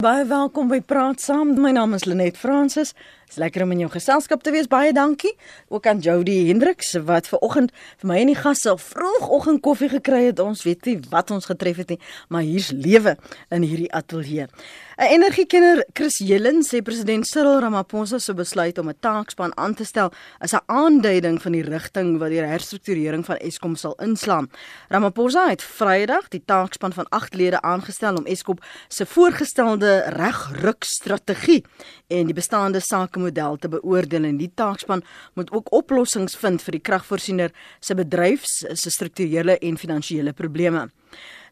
Baie welkom by Praat Saam. My naam is Lenet Fransis. Dis lekker om in jou geselskap te wees. Baie dankie. Ook aan Jody Hendriks wat ver oggend vir my en die gasse vroegoggend koffie gekry het. Ons weet nie wat ons getref het nie, maar hier's lewe in hierdie ateljee. 'n Energiekenner, Chris Jelen, sê president Cyril Ramaphosa se besluit om 'n taakspan aan te stel is 'n aanduiding van die rigting wat die herstrukturering van Eskom sal inslaan. Ramaphosa het Vrydag die taakspan van 8 lede aangestel om Eskom se voorgestelde regrukstrategie en die bestaande sakemodel te beoordeel en die taakspan moet ook oplossings vind vir die kragvoorsiener se bedryfs se strukturele en finansiële probleme.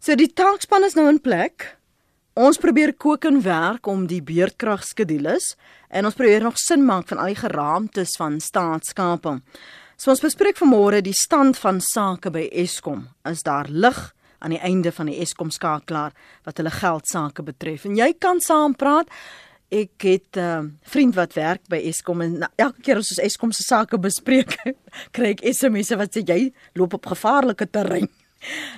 So die taakspan is nou in plek. Ons probeer kook en werk om die beurtkragskedules en ons probeer nog sin maak van al die geraamtes van staatskaping. So ons bespreek vanmôre die stand van sake by Eskom. Is daar lig aan die einde van die Eskom skakelaar wat hulle geld sake betref? En jy kan saam praat. Ek het 'n uh, vriend wat werk by Eskom en elke keer as ons Eskom se sake bespreek, kry ek SMS'e wat sê jy loop op gevaarlike terrein.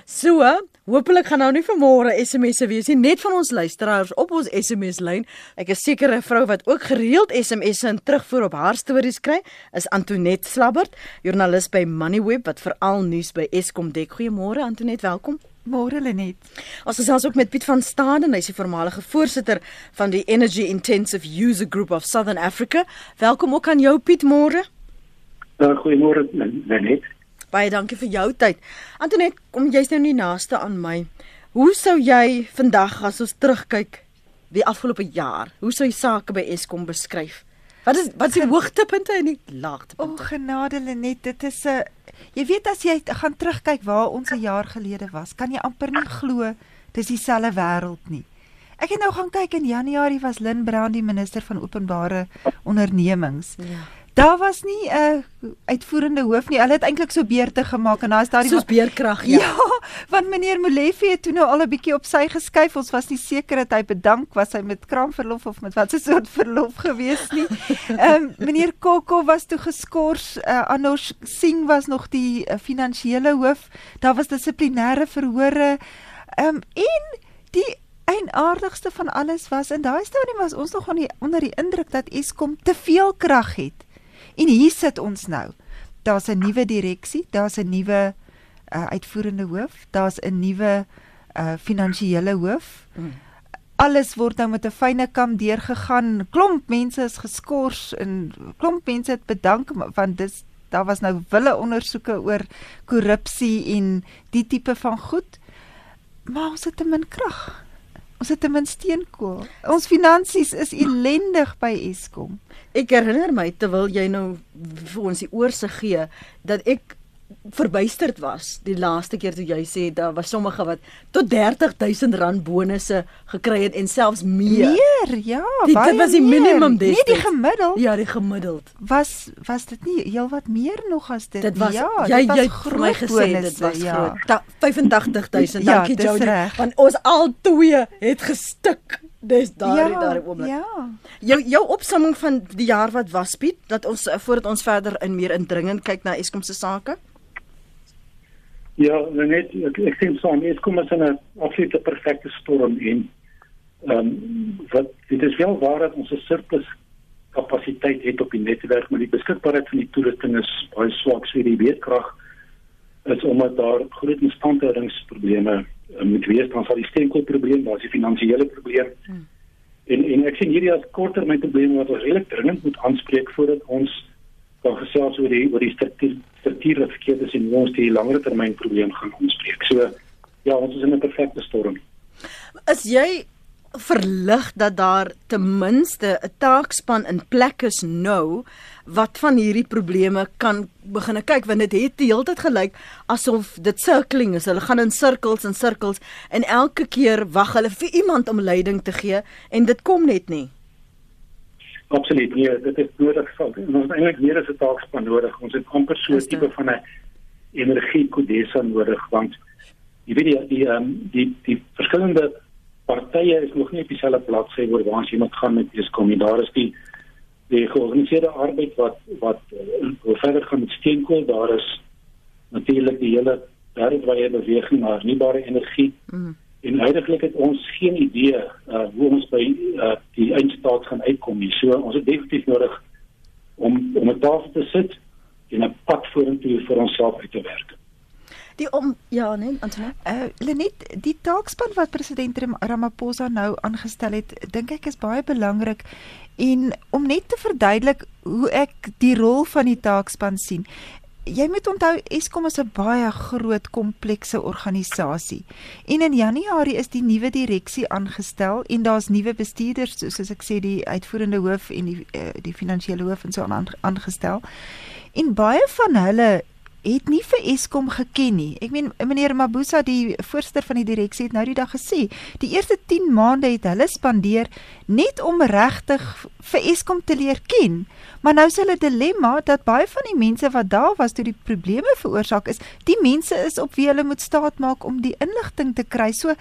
So, Hoopelik gaan nou nie vanmôre SMS'e wees nie, net van ons luisteraars op ons SMS lyn. Ek is seker 'n vrou wat ook gereeld SMS'e en terugvoer op haar stories kry, is Antoinette Slabbert, joernalis by Moneyweb wat veral nuus by Eskom dek. Goeiemôre Antoinette, welkom. Môre Lenet. Ons gesels ook met Piet van Staden, hy's die voormalige voorsitter van die Energy Intensive User Group of Southern Africa. Welkom ook aan jou Piet môre. Uh, Goeiemôre Lenet. Baie dankie vir jou tyd. Antoinette, kom jy's nou nie naaste aan my. Hoe sou jy vandag as ons terugkyk die afgelope jaar, hoe sou jy sake by Eskom beskryf? Wat is wat is die hoogtepunte en die laagtepunte? O genade Lenet, dit is 'n jy weet as jy gaan terugkyk waar ons 'n jaar gelede was, kan jy amper nie glo dis dieselfde wêreld nie. Ek het nou gaan kyk in Januarie was Lynn Brown die minister van openbare ondernemings. Ja. Daar was nie 'n uh, uitvoerende hoof nie. Hulle het eintlik so beurte gemaak en daar is daar die soos beerkrag ja. Ja, want meneer Molefe het toe nou al 'n bietjie op sy geskuif. Ons was nie seker dat hy bedank was hy met kraamverlof of met watter soort verlof gewees nie. Ehm um, meneer Kokko was toe geskort. Uh, Anosh Singh was nog die uh, finansiële hoof. Daar was dissiplinêre verhore. Ehm um, en die En aardigste van alles was en daai storie was ons nog onder die indruk dat Eskom te veel krag het. En hier sit ons nou. Daar's 'n nuwe direksie, daar's 'n nuwe uh, uitvoerende hoof, daar's 'n nuwe uh, finansiële hoof. Mm. Alles word nou met 'n fyne kam deurgegaan. Klomp mense is geskort en klomp mense het bedank want dis daar was nou wille ondersoeke oor korrupsie en die tipe van goed. Maar ons het te min krag. Ons het te min steenkool. Ons finansies is ellendig by Eskom. Ek herinner my terwyl jy nou vir ons die oorsig gee dat ek verbuisterd was die laaste keer toe jy sê daar was sommige wat tot 30000 rand bonusse gekry het en selfs meer. Meer, ja, die. Dit was die minimum dis. Nie die gemiddeld. Ja, die gemiddeld. Was was dit nie heelwat meer nog as dit? dit was, ja, jy, dit was jy vir my gesê bonusse, dit was ja. groot. 85000. Ja, Dankie Jody. Want ons al twee het gestik. Dis daardie ja, daardie oomblik. Ja. Jou jou opsomming van die jaar wat was Piet dat ons voordat ons verder in meer indringend kyk na Eskom se sake. Ja, net ek, ek sien so aan Eskom is 'n absolute perfekte storm en ehm um, wat dit is wel waar dat ons 'n surplus kapasiteit het op die netwerk, maar die beskikbaarheid van die toerusting is baie swak vir die weerkrag is omdat daar groot instandhoudingsprobleme uh, moet wees, dan sal die steenkoolprobleem, daar is die finansiële probleem. Hmm. En en ek sien hierdie as korttermynprobleme wat ons regtig dringend moet aanspreek voordat ons kan gesels oor die oor die struktuur strukture verkeerd is en hoe ons die langer termyn probleem gaan aanspreek. So ja, ons is in 'n perfekte storm. Is jy verlig dat daar ten minste 'n taakspan in plek is nou wat van hierdie probleme kan begin kyk want dit het die hele tyd gelyk asof dit circling is. Hulle gaan in sirkels en sirkels en elke keer wag hulle vir iemand om leiding te gee en dit kom net nie. Absoluut. Nee, dit is nodig. Ons het eintlik meer as 'n taakspan nodig. Ons het amper so 'n tipe van 'n energiekodesa nodig want jy weet die die um, die, die verskillende partye is nog nie op dieselfde bladsy oor waar ons moet gaan met Eskom. Daar is die die georganiseerde arbeid wat wat uh, verder gaan met steenkool. Daar is natuurlik die hele wêreldwye beweging na hernubare energie. Mm. En heidaglik het ons geen idee uh, hoe ons by uh, die eindstaat gaan uitkom nie. So ons het definitief nodig om om 'n tafel te sit en 'n pad vorentoe vir onsself uit te werk. Die om ja, nee, Antonie. Uh Lenet, die taakspan wat president Ramaphosa nou aangestel het, dink ek is baie belangrik en om net te verduidelik hoe ek die rol van die taakspan sien jy moet onthou Eskom is 'n baie groot komplekse organisasie. En in Januarie is die nuwe direksie aangestel en daar's nuwe bestuurders soos ek sê die uitvoerende hoof en die uh, die finansiële hoof en so aan aangestel. En baie van hulle het nie vir Eskom geken nie. Ek meen meneer Mabusa die voorsteur van die direksie het nou die dag gesê, die eerste 10 maande het hulle spandeer net om regtig vir Eskom te leer ken. Maar nou is hulle dilemma dat baie van die mense wat daar was toe die probleme veroorsaak is, die mense is op wie hulle moet staatmaak om die inligting te kry. So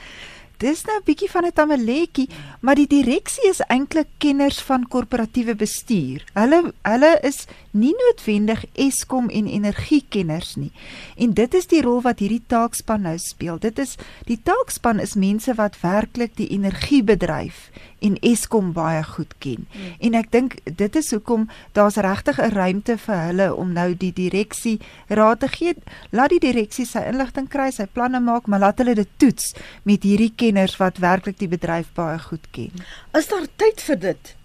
dis nou 'n bietjie van 'n tamaletjie, maar die direksie is eintlik kenners van korporatiewe bestuur. Hulle hulle is nie noodwendig Eskom en energiekenners nie. En dit is die rol wat hierdie taakspan nou speel. Dit is die taakspan is mense wat werklik die energiebedryf en Eskom baie goed ken. Hmm. En ek dink dit is hoekom daar's regtig 'n ruimte vir hulle om nou die direksie raad te gee. Laat die direksie sy inligting kry, sy planne maak, maar laat hulle dit toets met hierdie kenners wat werklik die bedryf baie goed ken. Is daar tyd vir dit?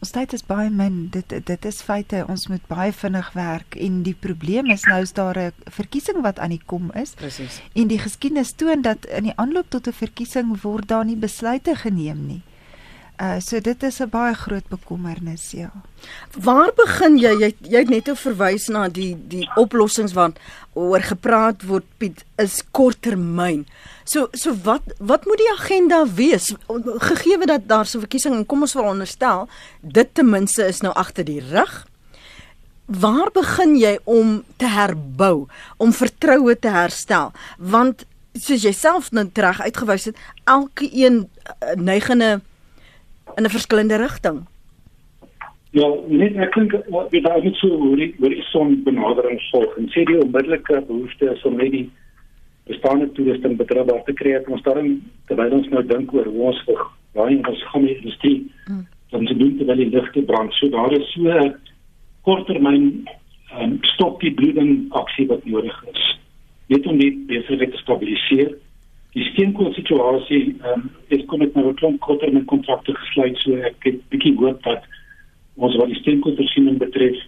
Ons tyd is baie min. Dit dit is feite. Ons moet baie vinnig werk en die probleem is nou is daar 'n verkiesing wat aan die kom is. Presies. En die geskiedenis toon dat in die aanloop tot 'n verkiesing word daar nie besluite geneem nie. Uh so dit is 'n baie groot bekommernis, ja. Waar begin jy? Jy jy het net verwys na die die oplossings wat oor gepraat word Piet is korttermyn. So so wat wat moet die agenda wees gegee dat daar so 'n verkiesing en kom ons veronderstel dit ten minste is nou agter die rug. Waar begin jy om te herbou, om vertroue te herstel? Want soos jy self nou reg uitgewys het, elke een uh, neigende in 'n verskillende rigting. Ja, net ek dink weet daar is so hoe die hoe die son benadering volg en sê die onmiddellike behoefte is om net die bestaande toerusting betroubaar te kry. Ons daarom terwyl ons nou dink oor hoe ons vir baie ons gaan die industrie hmm. dan se doen terwyl die ligte brand. So daar is so 'n korttermyn um, stop die bloeding aksie wat nodig is. Net om die besigheid te stabiliseer die steenkool situasie ehm um, is kom met 'n klomp korter met kontrakte gesluit so ek het bietjie hoop dat ons wat die steenkool voorsiening betref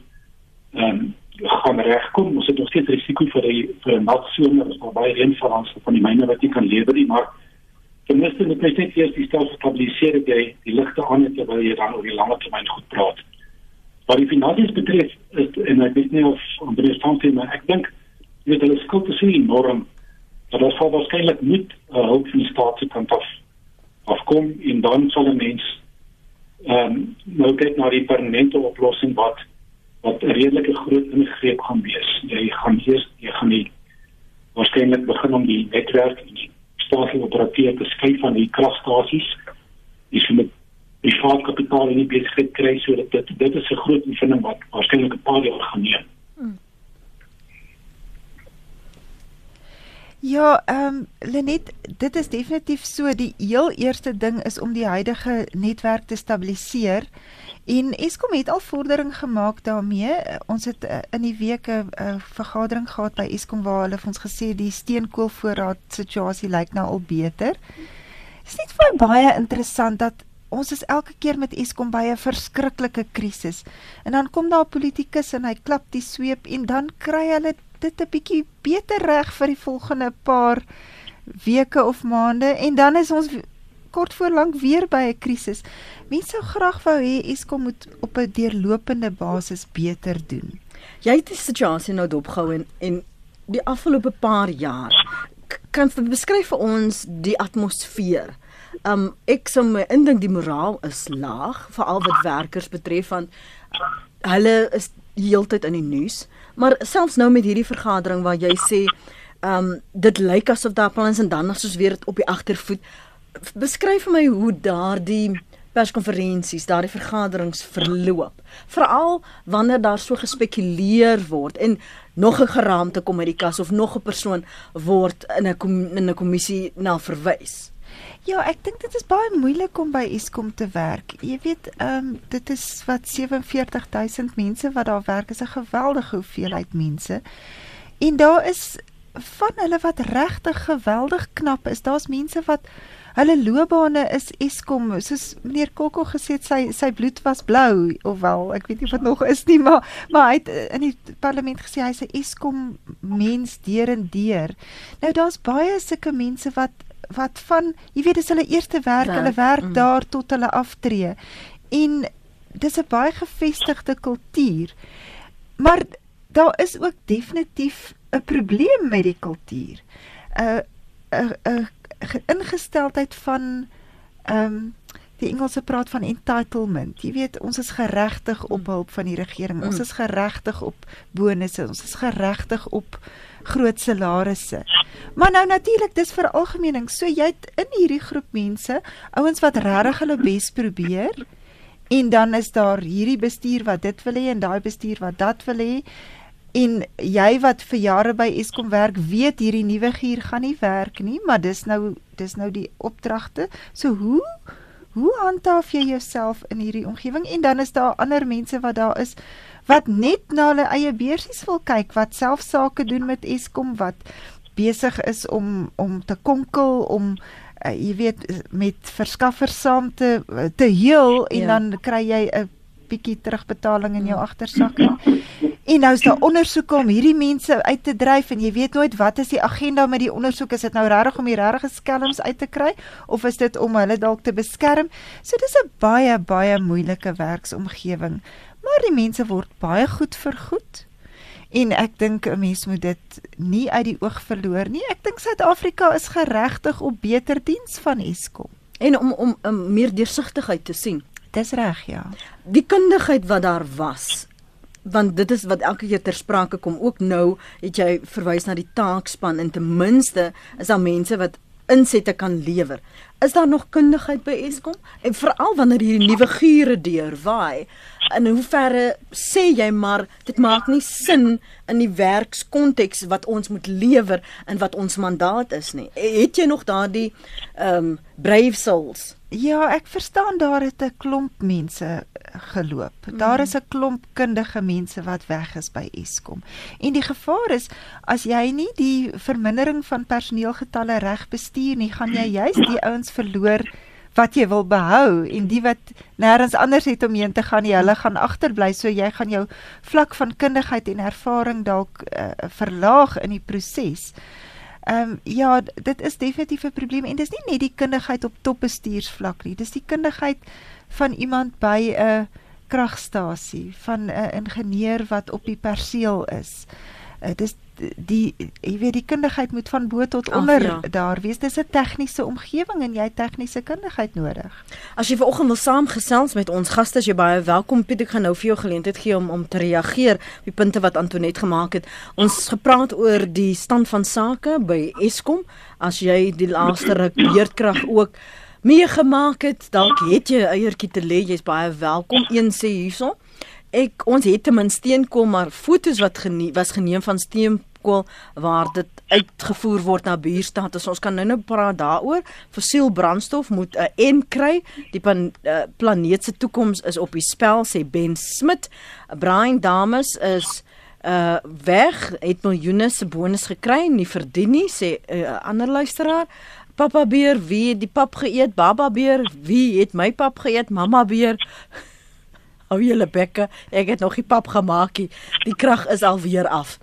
ehm um, gaan regkom. Ons het nog steeds risiko vir die vir 'n nat somer as daar baie reën val ons van die myne wat jy kan lewer nie maar ten minste moet jy net eers die stel stabiliseer dat jy die ligte aan het terwyl jy dan oor die lange termyn goed praat. Wat die finansies betref is en ek weet nie of Andreas Tantie maar ek dink jy weet hulle skuld is enorm dat daar sal waarskynlik moet uh, hulp van die staat se kant af afkom en dan sal 'n mens ehm um, nou kyk na die permanente oplossing wat wat 'n redelike groot ingreep gaan wees. Jy gaan eers jy gaan nie waarskynlik begin om die netwerk en die staatlike operateurs te skei van die kragstasies. Dis met privaat kapitaal in die besigheid kry sodat dit dit is 'n groot investering wat waarskynlik 'n paar jaar gaan neem. Ja, ehm um, Lenet, dit is definitief so die heel eerste ding is om die huidige netwerk te stabiliseer. En Eskom het al vordering gemaak daarmee. Ons het uh, in die week 'n uh, vergadering gehad by Eskom waar hulle vir ons gesê die steenkoolvoorraad situasie lyk nou al beter. Dit is net vir baie interessant dat ons is elke keer met Eskom by 'n verskriklike krisis. En dan kom daar 'n politikus en hy klap die sweep en dan kry hulle dit 'n bietjie beter reg vir die volgende paar weke of maande en dan is ons kort voor lank weer by 'n krisis. Mense sou graag wou hê Eskom moet op 'n deurlopende basis beter doen. Jy het die situasie nou dopgehou en en die afgelope paar jaar kan jy beskryf vir ons die atmosfeer? Um ek sou my indink die moraal is laag veral wat werkers betref want hulle is heeltyd in die nuus. Maar selfs nou met hierdie vergadering waar jy sê, ehm um, dit lyk asof daar plans en dan soos weer op die agtervoet. Beskryf vir my hoe daardie perskonferensies, daardie vergaderings verloop. Veral wanneer daar so gespekuleer word en nog 'n geraamte kom uit die kas of nog 'n persoon word in 'n in 'n kommissie na verwys. Ja, ek dink dit is baie moeilik om by Eskom te werk. Jy weet, ehm um, dit is wat 47000 mense wat daar werk, is 'n geweldige hoeveelheid mense. En daar is van hulle wat regtig geweldig knap is. Daar's mense wat hulle loopbane is Eskom, soos meneer Kokko gesê het, sy sy bloed was blou of wel, ek weet nie wat nog is nie, maar maar hy het in die parlement gesê hy's 'n Eskom mens deur en deur. Nou daar's baie sulke mense wat wat van jy weet dis hulle eerste werk, werk. hulle werk mm. daar tot hulle aftree. En dis 'n baie gevestigde kultuur. Maar daar is ook definitief 'n probleem met die kultuur. 'n 'n 'n ingesteldheid van ehm um, die Engelse praat van entitlement. Jy weet, ons is geregtig op hulp van die regering. Ons mm. is geregtig op bonusse. Ons is geregtig op groot salarisse. Maar nou natuurlik, dis vir algemeening. So jy het in hierdie groep mense, ouens wat regtig hulle bes probeer en dan is daar hierdie bestuur wat dit wil hê en daai bestuur wat dat wil hê. En jy wat vir jare by Eskom werk, weet hierdie nuwe gier gaan nie werk nie, maar dis nou dis nou die opdragte. So hoe hoe handhaaf jy jouself in hierdie omgewing? En dan is daar ander mense wat daar is wat net na hulle eie beursies wil kyk, wat self sake doen met Eskom, wat besig is om om te konkel om uh, jy weet met verskaffers saam te te heel en ja. dan kry jy 'n bietjie terugbetaling in jou mm. agtersakke. En nou is daar ondersoeke om hierdie mense uit te dryf en jy weet nooit wat is die agenda met die ondersoek is dit nou regtig om die regte skelms uit te kry of is dit om hulle dalk te beskerm? So dis 'n baie baie moeilike werksomgewing. Maar die mense word baie goed vergoed. En ek dink 'n mens moet dit nie uit die oog verloor nie. Ek dink Suid-Afrika is geregtig op beter diens van Eskom en om om 'n meer deursigtigheid te sien. Dis reg, ja. Die kundigheid wat daar was want dit is wat elke keer ter sprake kom ook nou het jy verwys na die taakspan en ten minste is daar mense wat insette kan lewer. Is daar nog kundigheid by Eskom? En veral wanneer hierdie nuwe gure deur waai, in hoeverre sê jy maar dit maak nie sin in die werkskonteks wat ons moet lewer en wat ons mandaat is nie. Het jy nog daardie ehm um, brave souls? Ja, ek verstaan daar het 'n klomp mense geloop. Daar is 'n klomp kundige mense wat weg is by Eskom. En die gevaar is as jy nie die vermindering van personeelgetalle reg bestuur nie, gaan jy juis die ouens verloor wat jy wil behou en die wat nêrens anders het om heen te gaan, jy hulle gaan agterbly, so jy gaan jou vlak van kundigheid en ervaring dalk uh, verlaag in die proses. Ehm um, ja, dit is definitief 'n probleem en dis nie net die kundigheid op topbestuursvlak nie. Dis die kundigheid van iemand by 'n kragstasie, van 'n ingenieur wat op die perseel is. Uh, dis die jy weet die kundigheid moet van bo tot onder Ach, ja. daar wees. Dis 'n tegniese omgewing en jy het tegniese kundigheid nodig. As jy vanoggend wil saamgesels met ons gaste, as jy baie welkom Piet, ek gaan nou vir jou geleentheid gee om om te reageer op die punte wat Antonet gemaak het. Ons gepraat oor die stand van sake by Eskom. As jy die laaste ruk beerdkrag ook meegemaak het, dalk het jy 'n eiertjie te lê, jy's baie welkom. Een sê hierso. Ek ons het ten minste steenkool maar fotos wat genie, was geneem van steenkool waar dit uitgevoer word na buurstad. Ons kan nou nou praat daaroor. Fossiel brandstof moet 'n uh, en kry. Die pan, uh, planeet se toekoms is op die spel sê Ben Smit. Brian Dames is uh weg het miljoene se bonus gekry en nie verdien nie sê 'n uh, ander luisteraar Papa beer, wie het die pap geëet? Baba beer, wie het my pap geëet? Mamma beer. Hou julle bekke, ek het nog nie pap gemaak. Die krag is al weer af.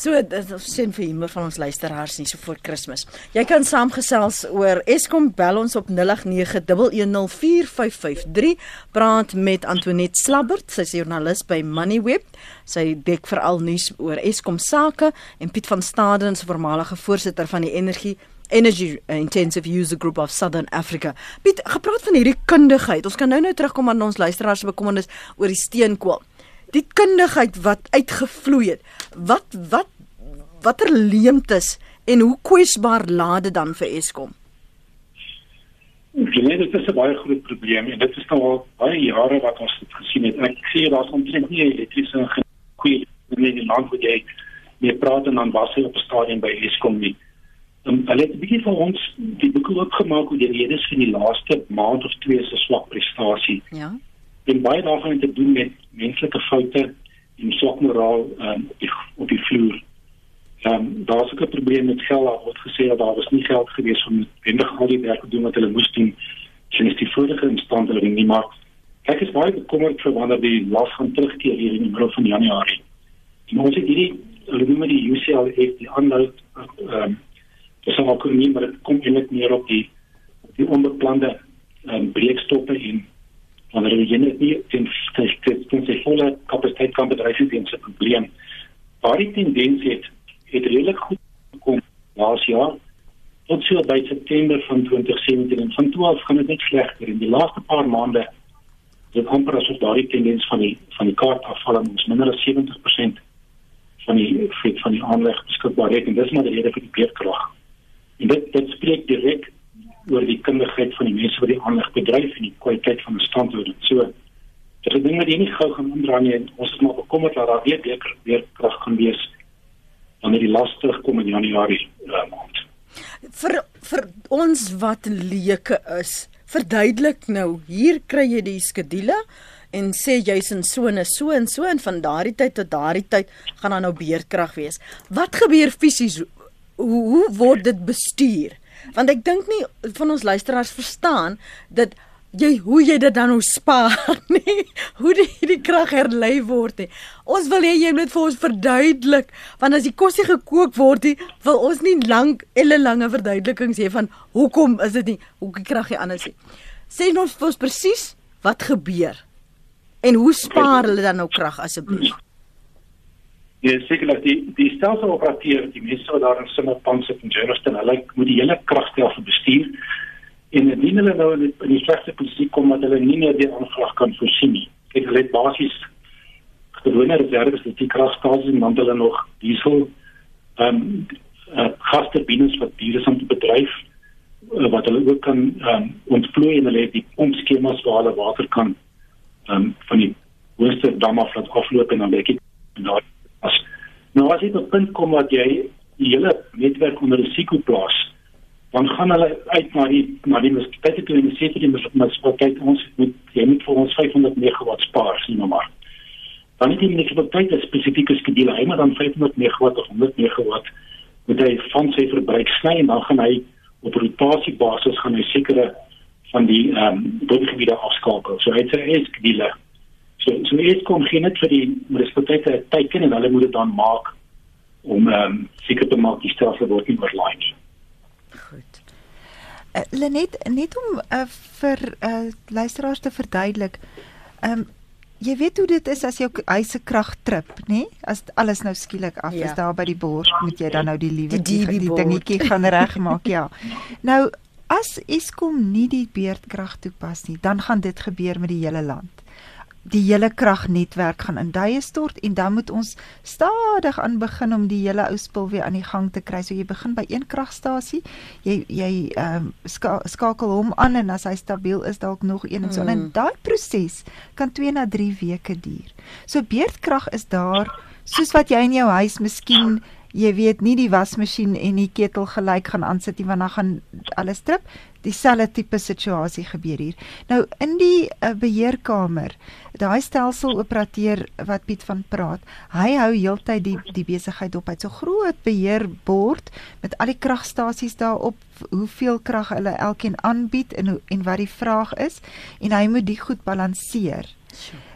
So dit sien vir humor van ons luisteraars nie so voor Kersfees. Jy kan saamgesels oor Eskom bel ons op 0891104553 praat met Antoinette Slabbert, sy is joernalis by Moneyweb. Sy dek veral nuus oor Eskom sake en Piet van Staden, voormalige voorsitter van die energie Energy Intensive User Group of Southern Africa. Piet, gepraat van hierdie kundigheid. Ons kan nou nou terugkom aan ons luisteraars se bekommernis oor die steenkool. Die kundigheid wat uitgevloei het. Wat wat watter leemtes en hoe kwesbaar laat dit dan vir Eskom? Nee, dit is 'n baie groot probleem en dit is nou al baie jare wat ons dit gesien het. Ek sê daar's omtrent nie elektriese goeie in die land wat jy mee praat en dan was hy op stadium by Eskom nie. Um, hulle het 'n bietjie vir ons die boek oopgemaak oor die redes vir die laaste maand of twee se swak prestasie. Ja. En baie daarvan het te doen met menslike foute en swak moraal um, op die op die vloer. Ehm um, daar's ook 'n probleem met geld. Daar word gesê dat daar was nie geld gewees om wendig al die werk te doen wat hulle moes doen. Sien die vorige instandhouding nie maar ek is baie bekommerd vir wanneer die las gaan terugkeer hier in die middel van Januarie. En ons het hierdie hulle noem dit die UCLF die aanhoud ehm um, al kon nie maar dit kom eintlik meer op die op die onbeplande um, breekstoppe en wanneer jy net nie ten ten se volle kapasiteit kan bedryf in se probleem. Waar die tendens het het redelik goed gekom laas jaar tot so by September van 2017 en van 12 gaan dit net slegter in die laaste paar maande dit amper asof daardie tendens van die van die kaart afval ons minder as 70% van die van die aanleg beskikbaar het en dis maar die rede vir die beerdkrag. En dit dit spreek direk oor die kundigheid van die mense wat die aanleg bedryf en die kwaliteit van die standhouding. So dit is dinge wat jy nie gou gaan omdraai nie. Ons is maar bekommerd dat daar weer beter beerdkrag gaan wees wanneer die las terugkom in Januarie uh, maand. Vir vir ons wat leuke is, verduidelik nou, hier kry jy die skedule en sê jy's in so 'n so en so en van daardie tyd tot daardie tyd gaan daar nou beerdkrag wees. Wat gebeur fisies? Hoe, hoe word dit bestuur? Want ek dink nie van ons luisteraars verstaan dat jy hoe jy dit dan nou spaar nie hoe die die krag herlei word nie. Ons wil hê jy moet vir ons verduidelik want as die kosie gekook word nie wil ons nie lank elle lange verduidelikings hê van hoekom is dit nie hoe die krag hier anders nie sê ons vir ons presies wat gebeur en hoe spaar hulle dan nou krag asseblief Ja, seker dat die die stelsel-operateur, die mense wat daar in Simmerpan sit in Germiston, hulle moet die hele kragstelsel bestuur en indien hulle nou in die, slegste posisie kom dat hulle nie meer die aanvraag kan voorsien nie. Kyk, hulle het basies gewone reserves vir die kragstasies en dan hulle nog diesel ehm um, uh, gasturbines wat diere om te bedryf uh, wat hulle ook kan ehm um, ontvloei en hulle het die pompskemas waar hulle water kan ehm um, van die hoogste dam af laat afloop en dan weet ek nou as nou as dit op punt kom dat jy die hele netwerk onder risiko plaas dan gaan hulle uit na die na die munisipaliteit toe en sê vir die munisipaliteit ons moet jy moet vir ons 500 megawatt spaar sien nou maar. Dan het die munisipaliteit 'n spesifieke skedule hy moet dan 500 megawatt of 100 megawatt moet hy van sy verbruik sny en dan gaan hy op rotasie basis gaan hy sekere van die ehm um, bodemgebiede afskakel. So hy het sy eie skedule so so eers kom geen net vir die munisipaliteit teken en hulle moet dit dan maak om ehm um, seker te maak die stelsel word nie oorlaai nie Goed. Uh, Lenet net om uh, vir uh, luisteraars te verduidelik. Ehm um, jy weet hoe dit is as jou huis se krag trip, nê? As alles nou skielik af ja. is daar by die bors, moet jy dan nou die liewe die, die, die dingetjie gaan regmaak, ja. Nou as Eskom nie die beerdkrag toepas nie, dan gaan dit gebeur met die hele land die hele kragnetwerk gaan in duie stort en dan moet ons stadig aan begin om die hele ou spul weer aan die gang te kry. So jy begin by een kragstasie, jy jy ehm um, ska, skakel hom aan en as hy stabiel is dalk nog een en so mm. en daai proses kan 2 na 3 weke duur. So beerdkrag is daar soos wat jy in jou huis miskien jy weet nie die wasmasjien en die ketel gelyk gaan aansit nie want dan gaan alles trip dieselfde tipe situasie gebeur hier. Nou in die uh, beheerkamer, daai stelseloperateur wat Piet van praat, hy hou heeltyd die die besigheid op. Hy't so groot beheerbord met al die kragstasies daarop, hoeveel krag hulle elkeen aanbied en en wat die vraag is en hy moet dit goed balanseer.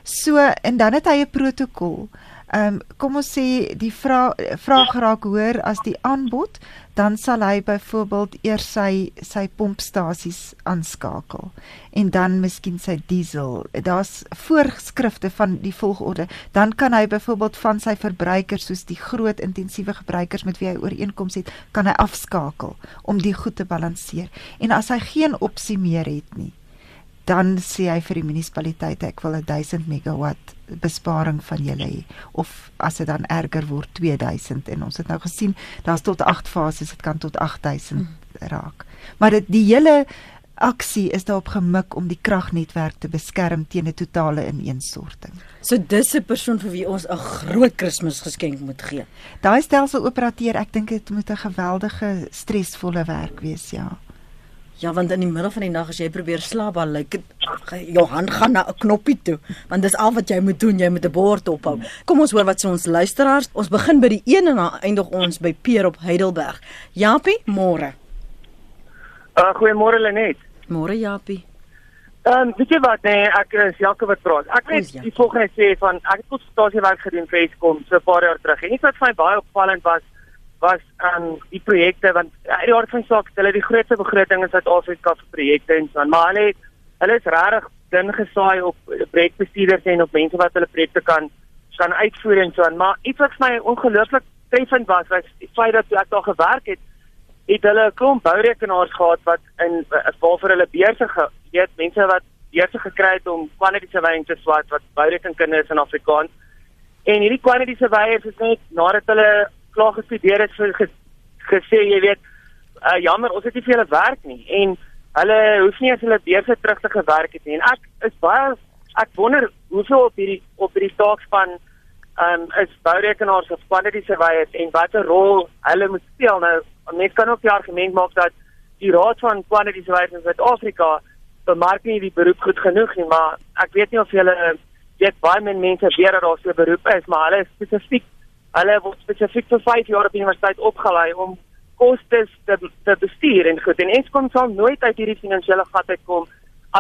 So en dan het hy 'n protokol. Ehm um, kom ons sê die vraag raak hoër as die aanbod, dan sal hy byvoorbeeld eers sy sy pompstasies aanskakel en dan miskien sy diesel. Daar's voorskrifte van die volgorde. Dan kan hy byvoorbeeld van sy verbruikers soos die groot intensiewe gebruikers met wie hy ooreenkoms het, kan hy afskakel om die goed te balanseer. En as hy geen opsie meer het nie, dan sê hy vir die munisipaliteit ek wil 1000 megawatt besparing van julle hê of as dit dan erger word 2000 en ons het nou gesien daar's tot 8 fases dit kan tot 8000 hmm. raak maar dit die hele aksie is daarop gemik om die kragnetwerk te beskerm teen 'n totale ineenstorting. So dis 'n persoon vir wie ons 'n groot Kersgeskenk moet gee. Daai stelseloperateur, ek dink dit moet 'n geweldige stresvolle werk wees, ja. Ja, want in die middel van die nag as jy probeer slaap, dan lyk dit jou hand gaan na 'n knoppie toe, want dis al wat jy moet doen, jy moet 'n bord ophou. Kom ons hoor wat sê ons luisteraars. Ons begin by die een en dan eindig ons by Peer op Heidelberg. Japie, môre. Uh goeiemôre Lenet. Môre Japie. Ehm um, weet jy wat nee, ek is Jaco wat praat. Ek Goeie, wil die volgende sê van ek het konsultasie werk gedoen vir Eskom so 'n paar jaar terug. En iets wat vir my baie opvallend was was aan um, die projekte want uit die aard van saak hulle die grootste begroting in Suid-Afrika vir projekte en so. Maar hulle het hulle is regtig dun gesaai op projekbestuurders en op mense wat hulle projekte kan kan uitvoer en so. Maar iets wat vir my ongelooflik treffend was was die feit dat ek daar gewerk het het hulle 'n klomp bourekenaars gehad wat in waarvoor hulle beurse weet mense wat beurse gekry het om quantity surveying te swat wat bourekenkunde is in Afrikaans. En hierdie quantity surveyors is net nadat hulle klaar gestudeer het vir gesê jy weet uh, jammer ons het nie vir hulle werk nie en hulle hoef nie as hulle beurse terug te gewerk het nie. En ek is baie ek wonder hoeveel op hierdie op hierdie taakspan um, is bourekenaars of quantity surveyors en watter rol hulle moet speel nou mense kan ook die argument maak dat die raad van quantity surveyors in Suid-Afrika bemark nie die beroep goed genoeg nie, maar ek weet nie of julle weet baie min mense weet dat daar so 'n beroep is, maar hulle spesifiek hulle word spesifiek vir 5 jaar op universiteit opgelei om kostes te te bestuur en goed en Eskom sal nooit uit hierdie finansiële gat uitkom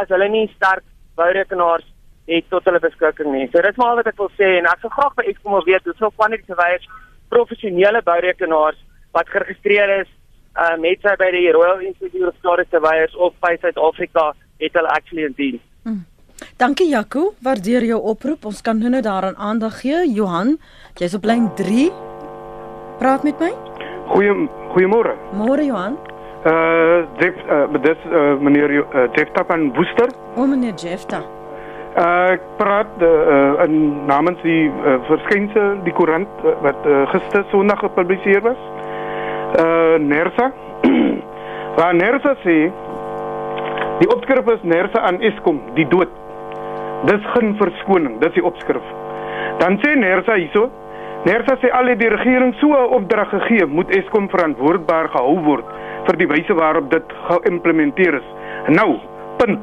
as hulle nie sterk bourekenaars het tot hulle beskikking nie. So dis maar wat ek wil sê en ek sou graag by Eskom wil weet hoeveel quantity surveyors professionele bourekenaars wat geregistreer is uh met sy by die Royal Institute of Surveyors of by Suid-Afrika het hulle actually in dien. Dankie Jaco, waardeer jou oproep. Ons kan nou-nou daaraan aandag gee. Johan, jy's op lyn 3. Praat met my. Goeie goeiemôre. Môre Johan. Uh Jeff uh dis uh, meneer uh, Jeff Tapan Woester. O meneer Jeff ta. Uh ek praat uh, in namens die uh, verskynsel die koerant uh, wat uh, gister Sondag gepubliseer was uh Nersa. Waar Nersa sê die opskrif is Nersa aan Eskom, die dood. Dis geen verskoning, dis die opskrif. Dan sê Nersa hierso, Nersa sê al die regering so 'n opdrag gegee, moet Eskom verantwoordbaar gehou word vir die wyse waarop dit geïmplementeer is. Nou, punt.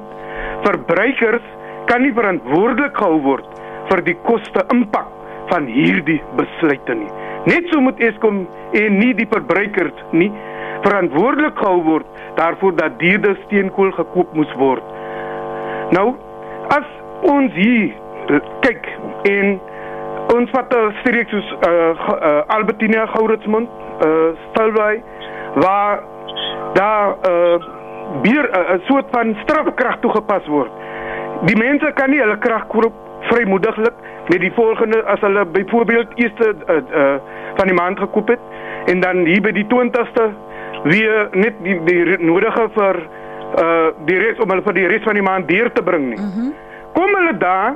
Verbruikers kan nie verantwoordelik gehou word vir die koste impak van hierdie besluite nie. Net so moet Eskom en nie die verbruikers nie verantwoordelik gehou word daarvoor dat duurder steenkool gekoop moes word. Nou, as ons hier kyk en ons vat 'n streek soos uh, uh, Albertina Gouritsmond, uh, Stilbaai waar daar 'n uh, bier 'n uh, soort van strafkrag toegepas word. Die mense kan nie hulle krag koop vrymoediglik met die volgende as hulle byvoorbeeld eerste uh, uh, van die maand gekoop het en dan hier by die 20ste weer net die, die nodige vir uh die res om hulle vir die res van die maand deur te bring nie. Mm -hmm. Kom hulle daar.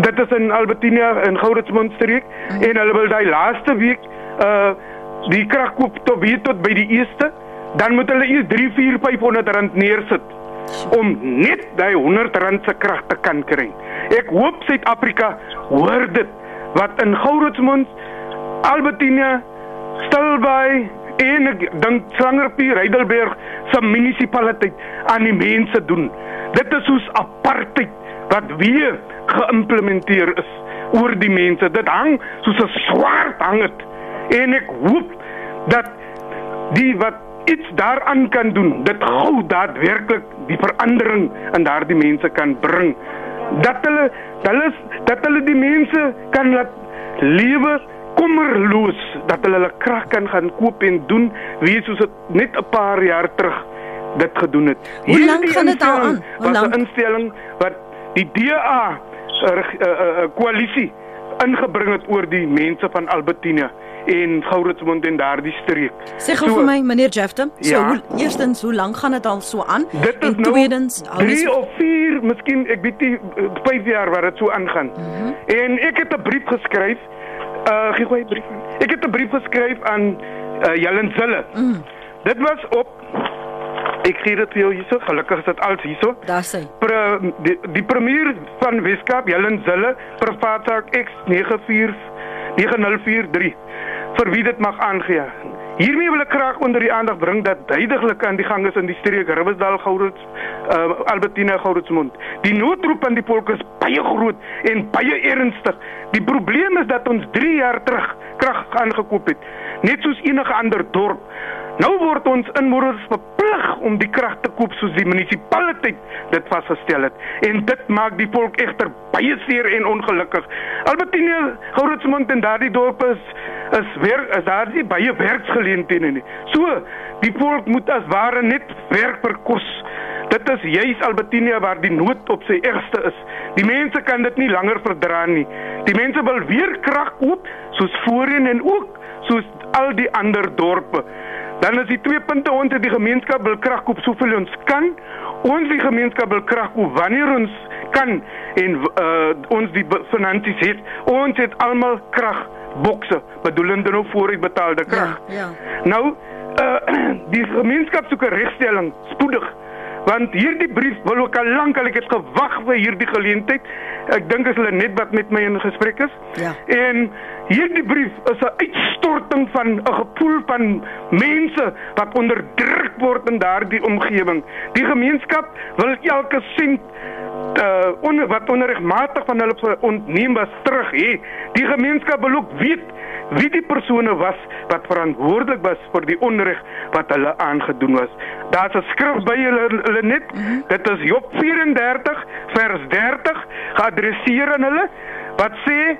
Dit is in Albertina in Gouritsmond streek. Mm en hulle wil daai laaste week uh die krag koop tot weer tot by die eerste. Dan moet hulle eers 3 4 500 rand neersit om net daai 100 rand se krag te kan kry. Ek hoop Suid-Afrika hoor dit wat in Gouritsmond, Albertina, Stilbaai en ek dink Slangerpier, Heidelberg se munisipaliteit aan die mense doen. Dit is soos apartheid wat weer geïmplementeer is oor die mense. Dit hang soos 'n swart hang dit. En ek hoop dat die wat iets daaraan kan doen, dit gou daadwerklik die verandering in daardie mense kan bring. Dat hulle hulle dat hulle die mense kan laat lewe kommerloos dat hulle hulle krag kan gaan koop en doen wie soos dit net 'n paar jaar terug dit gedoen het. Hoe lank gaan dit al aan? Hoe lank 'n instelling wat die DA koalisie uh, uh, uh, ingebring het oor die mense van Albertina en Gouritsmond en daardie streek. Sê gou so, vir my meneer Jefton, so ja, hoe eerstens hoe lank gaan dit al so aan? Dit is en nou tweedens 3 of 4, miskien ek weet nie 5 jaar wat dit so aangaan. Mhm. -huh. En ek het 'n brief geskryf Uh gee goeie brief. Ek het 'n brief geskryf aan uh Jellen Zille. Mm. Dit was op Ek gee dit vir jou hierso. Gelukkig is dit als hierso. Daar sê. Pre, die, die premier van Weskaap, Helen Zille, privaat saak X94 9043 vir wie dit mag aangee. Hiermee wil ek graag onder die aandag bring dat duidelik aan die gang is in die streek Ribbesdal, Gourots, uh, Albertina, Gourotsmond. Die noodroep aan die volk is baie groot en baie ernstig. Die probleem is dat ons 3 jaar terug krag aangekoop het, net soos enige ander dorp. Nou word ons inwoners verplig om die krag te koop soos die munisipaliteit dit vasgestel het en dit maak die volk egter baie seer en ongelukkig. Albertine, Gourotsmond en daardie dorpe is is weer is daar nie baie werksgeleenthede nie. So, die volk moet as ware net werk vir kos. Dit is juis Albertine waar die nood op sy ergste is. Die mense kan dit nie langer verdra nie. Die mense wil weer krag koop soos voorheen en ook soos al die ander dorpe. Dan is die twee punte ons het die gemeenskap wil krag koop soveel ons kan. Ons die gemeenskap wil krag koop wanneer ons kan en uh, ons die finansies het. Ons het almal krag bokse bedoelende nou vooruitbetaalde krag. Ja, ja. Nou uh, die gemeenskap soek 'n regstelling spoedig want hierdie brief wil ook al lank al ek het gewag vir hierdie geleentheid. Ek dink as hulle net wat met my in gesprek is. Ja. En hierdie brief is 'n uitstorting van 'n gevoel van mense wat onderdruk word in daardie omgewing. Die gemeenskap wil elke sent uh onder wat onregmatig van hulle ontneem was terug hê. Die gemeenskap wil ook weet wie die persone was wat verantwoordelik was vir die onreg wat hulle aangedoen was. Daar's 'n skrif by hulle, hulle net. Dit is Job 34 vers 30 geadresseer aan hulle wat sê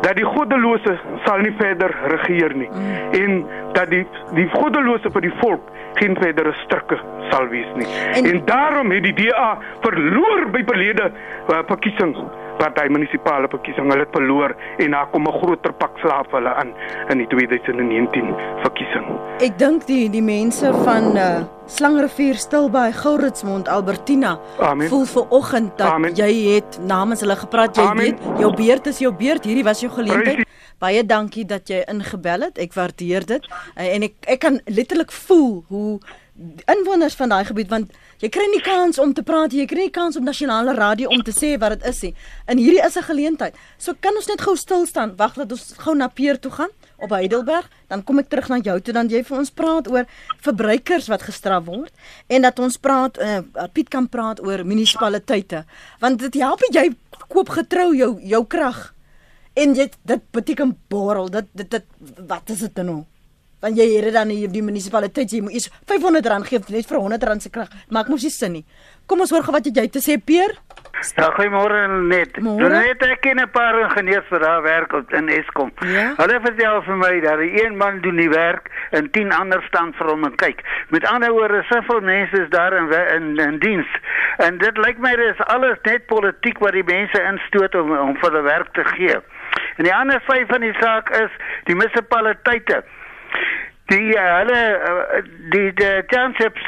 dat die goddelose sal nie verder regeer nie en dat die die goddelose vir die volk geen verdere strikke sal wees nie. En, en daarom het die DA verloor by verlede uh, verkiesings hy munisipale verkiesing hulle het verloor en daar kom 'n groter pak slaaf hulle aan in die 2019 verkiesing. Ek dink die die mense van uh, Slangrivier Stilbaai, Gouritsmond, Albertina Amen. voel ver oggend dat Amen. jy het namens hulle gepraat, jy Amen. weet, jou beurt is jou beurt, hierdie was jou geleentheid. Precies. Baie dankie dat jy ingebel het. Ek waardeer dit. Uh, en ek ek kan letterlik voel hoe inwoners van daai gebied want jy kry nie kans om te praat, jy kry nie kans op nasionale radio om te sê wat dit is nie. En hierdie is 'n geleentheid. So kan ons net gou stil staan, wag dat ons gou na Peer toe gaan op Heidelberg, dan kom ek terug na jou toe dan jy vir ons praat oor verbruikers wat gestraf word en dat ons praat uh, Piet kan praat oor munisipaliteite want dit help jy koop getrou jou jou krag en jy dit beteken borrel dit dit, dit wat is dit nou want jy het dit dan hier die munisipaliteit jy moet eers R500 gee net vir R100 se krag maak mos nie sin nie kom ons hoor gou wat jy te sê Peer Ja, goeiemôre net. Môre. Net ek ken 'n paar ingenieurs wat daar werk op in Eskom. Ja? Hulle vertel vir my dat een man doen die werk en 10 ander staan vir hom en kyk. Met ander woorde, soveel mense is daar in in, in diens. En dit lyk my dis alles net politiek wat die mense instoot om om vir die werk te gee. En die ander vyf van die saak is die munisipaliteite. Die uh, hulle uh, die die townships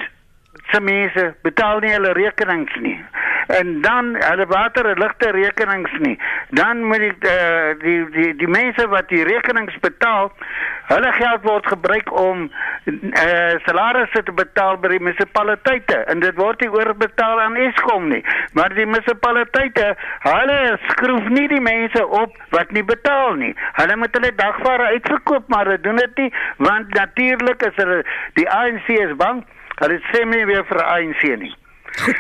se mense betaal nie hulle rekenings nie. En dan hulle water en ligte rekenings nie. Dan moet die uh, die die die mense wat die rekenings betaal, hulle geld word gebruik om uh, salarisse te betaal by die munisipaliteite en dit word nie oorbetaal aan Eskom nie. Maar die munisipaliteite, hulle skroef nie die mense op wat nie betaal nie. Hulle moet hulle dagvare uitverkoop, maar hulle doen dit nie want natuurlik is hulle die ANC is bang Hulle sê my weer vir ANC nie.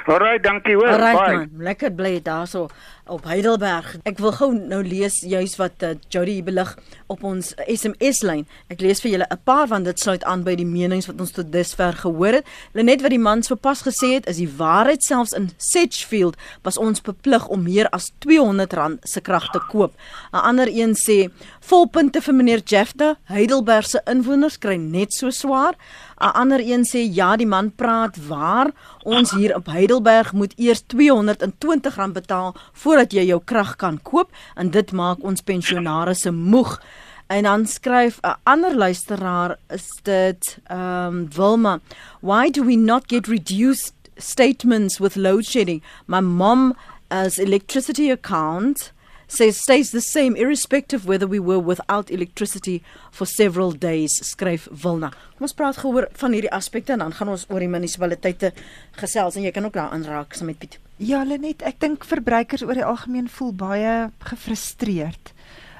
Alraai, dankie hoor. Bye. man, lekker bly daarso op Heidelberg. Ek wil gou nou lees juis wat uh, Jody belig op ons SMS lyn. Ek lees vir julle 'n paar want dit sluit aan by die menings wat ons tot dusver gehoor het. Lenet wat die man sopas gesê het, is die waarheid selfs in Sedgefield was ons beplig om meer as R200 se krag te koop. 'n Ander een sê volpunte vir meneer Jefta, Heidelberg se inwoners kry net so swaar. 'n Ander een sê ja, die man praat waar. Ons hier op Heidelberg moet eers R220 betaal voordat jy jou krag kan koop en dit maak ons pensionaars se moeg. En dan skryf 'n ander luisteraar is dit ehm um, Wilma, why do we not get reduced statements with load shedding? My mom as electricity account says stays the same irrespective whether we were without electricity for several days, skryf Wilna. Kom ons praat gehoor van hierdie aspekte en dan gaan ons oor die munisipaliteite gesels en jy kan ook daar aanraak saam met Piet. Ja, Lenet, ek dink verbruikers oor die algemeen voel baie gefrustreerd.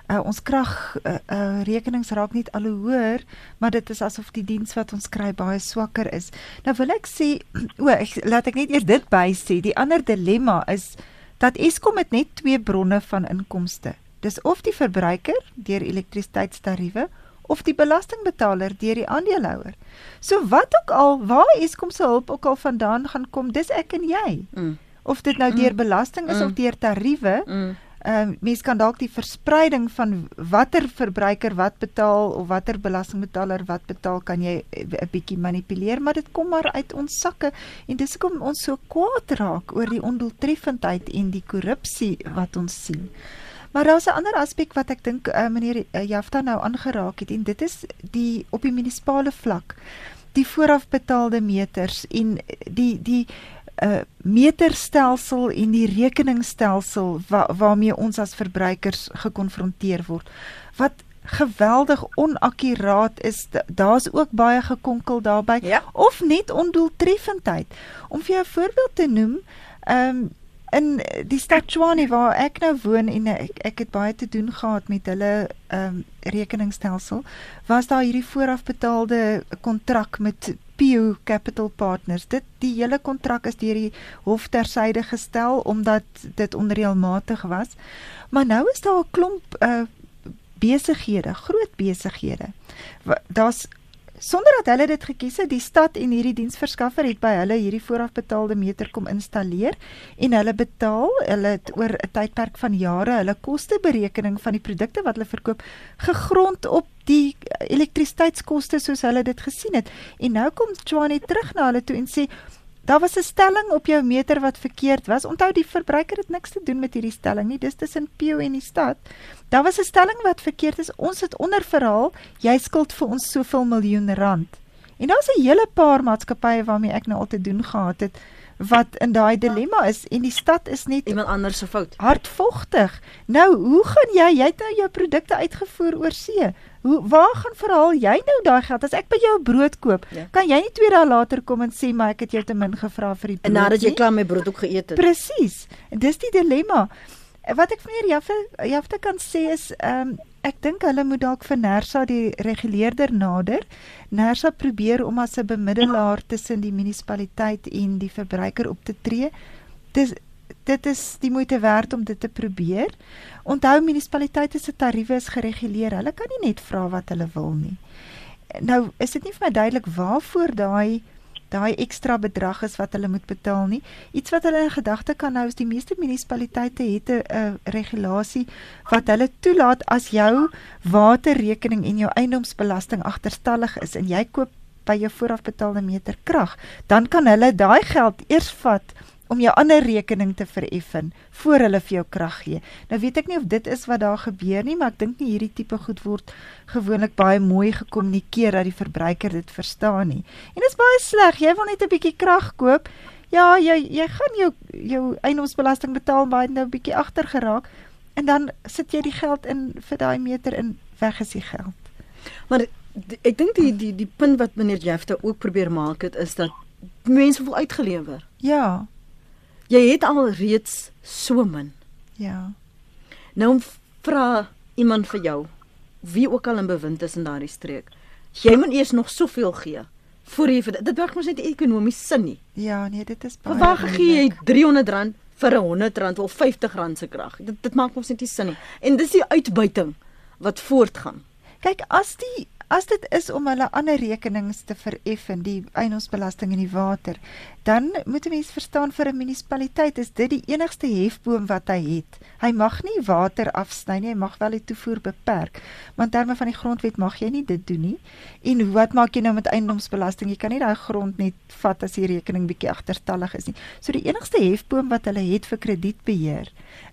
Uh, ons krag uh, uh, rekenings raak net al hoe hoër, maar dit is asof die diens wat ons kry baie swakker is. Nou wil ek sê, o, ek, laat ek net eers dit by sê, die ander dilemma is dat Eskom het net twee bronne van inkomste. Dis of die verbruiker deur elektrisiteitstariewe of die belastingbetaler deur die aandeelhouer. So wat ook al waar Eskom se hulp ook al vandaan gaan kom, dis ek en jy. Mm. Of dit nou deur Mm. belasting is Mm. of deur tariewe, Mm. Ehm uh, mens kan dalk die verspreiding van watter verbruiker wat betaal of watter belastingbetaler wat betaal kan jy eh, 'n bietjie manipuleer, maar dit kom maar uit ons sakke en dis hoekom ons so kwaad raak oor die ondoeltreffendheid en die korrupsie wat ons sien. Maar daar's 'n ander aspek wat ek dink uh, meneer uh, Jafta nou aangeraak het en dit is die op die munisipale vlak die voorafbetaalde meters en die die uh meterstelsel en die rekeningstelsel wa, waarmee ons as verbruikers gekonfronteer word. Wat geweldig onakkuraat is Da- daar's ook baie gekonkel daarbey Ja. of net ondoeltreffendheid. Om vir jou 'n voorbeeld te noem ehm um, in die stad Tshwane waar ek nou woon en ek, ek het baie te doen gehad met hulle ehm um, rekeningstelsel was daar hierdie voorafbetaalde kontrak met Pio Capital Partners. Dit die hele kontrak is deur die hof tersyde gestel omdat dit onreëlmatig was. Maar nou is daar 'n klomp uh besighede, groot besighede. Daar's sonder dat hulle dit gekies het, die stad en hierdie diensverskaffer het by hulle hierdie voorafbetaalde meter kom installeer en hulle betaal, hulle het oor 'n tydperk van jare hulle kosteberekening van die produkte wat hulle verkoop gegrond op die elektrisiteitskoste soos hulle dit gesien het. En nou kom Tshwane terug na hulle toe en sê Daar was 'n stelling op jou meter wat verkeerd was. Onthou die verbruiker het niks te doen met hierdie stelling nie. Dis tussen Pio en die stad. Daar was 'n stelling wat verkeerd is. Ons het onderverhaal. Jy skuld vir ons soveel miljoen rand. En daar's 'n hele paar maatskappye waarmee ek nou al te doen gehad het wat in daai dilemma is en die stad is net Iemand anders se fout. hardvogtig. Nou, hoe gaan jy? Jy het nou jou produkte uitgevoer oor see. Hoe waar gaan verhaal jy nou daai geld? As ek by jou brood koop, Ja. kan jy nie 2 dae later kom en sê maar ek het jou te min gevra vir die En brood. nadat jy klaar met brood ook geëet het. Presies. En dis die dilemma. Wat ek meneer Jaffe Jaffe kan sê is ehm um, ek dink hulle moet dalk vir Nersa die reguleerder nader. Nersa probeer om as 'n bemiddelaar tussen die munisipaliteit en die verbruiker op te tree. Dis dit is die moeite werd om dit te probeer. Onthou munisipaliteite se tariewe is gereguleer. Hulle kan nie net vra wat hulle wil nie. Nou is dit nie vir my duidelik waarvoor daai daai ekstra bedrag is wat hulle moet betaal nie. Iets wat hulle in gedagte kan hou is die meeste munisipaliteite het 'n uh, regulasie wat hulle toelaat as jou waterrekening en jou eiendomsbelasting agterstallig is en jy koop by jou voorafbetaalde meter krag, dan kan hulle daai geld eers vat om jou ander rekening te vereffen voor hulle vir jou krag gee. Nou weet ek nie of dit is wat daar gebeur nie, maar ek dink nie hierdie tipe goed word gewoonlik baie mooi gekommunikeer dat die verbruiker dit verstaan nie. En dit is baie sleg. Jy wil net 'n bietjie krag koop. Ja, jy jy gaan jou jou eiendomsbelasting betaal, maar jy het nou 'n bietjie agter geraak en dan sit jy die geld in vir daai meter in weg is die geld. Maar ek dink die die die punt wat meneer Jefte ook probeer maak het is dat mense wil uitgelewer. Ja, Jy het al reeds so min. ja. Nou vra iemand vir jou wie ook al in bewind is in daardie streek. Jy moet eers nog soveel gee voor jy vir dit werk mos net ekonomies sin nie. Ja, nee, dit is baie. Waar gee jy moeilik. R300 vir 'n R100 of R50 se krag? Dit dit maak mos net nie sin nie. En dis die uitbuiting wat voortgaan. Kyk, as die as dit is om hulle ander rekenings te vereffen, die eiendomsbelasting en die water, dan moet 'n mens verstaan vir 'n munisipaliteit is dit die enigste hefboom wat hy het. Hy mag nie water afsny nie, hy mag wel die toevoer beperk. Maar in terme van die grondwet mag jy nie dit doen nie. En wat maak jy nou met eiendomsbelasting? Jy kan nie daai grond net vat as die rekening bietjie agterstallig is nie. So die enigste hefboom wat hulle het vir kredietbeheer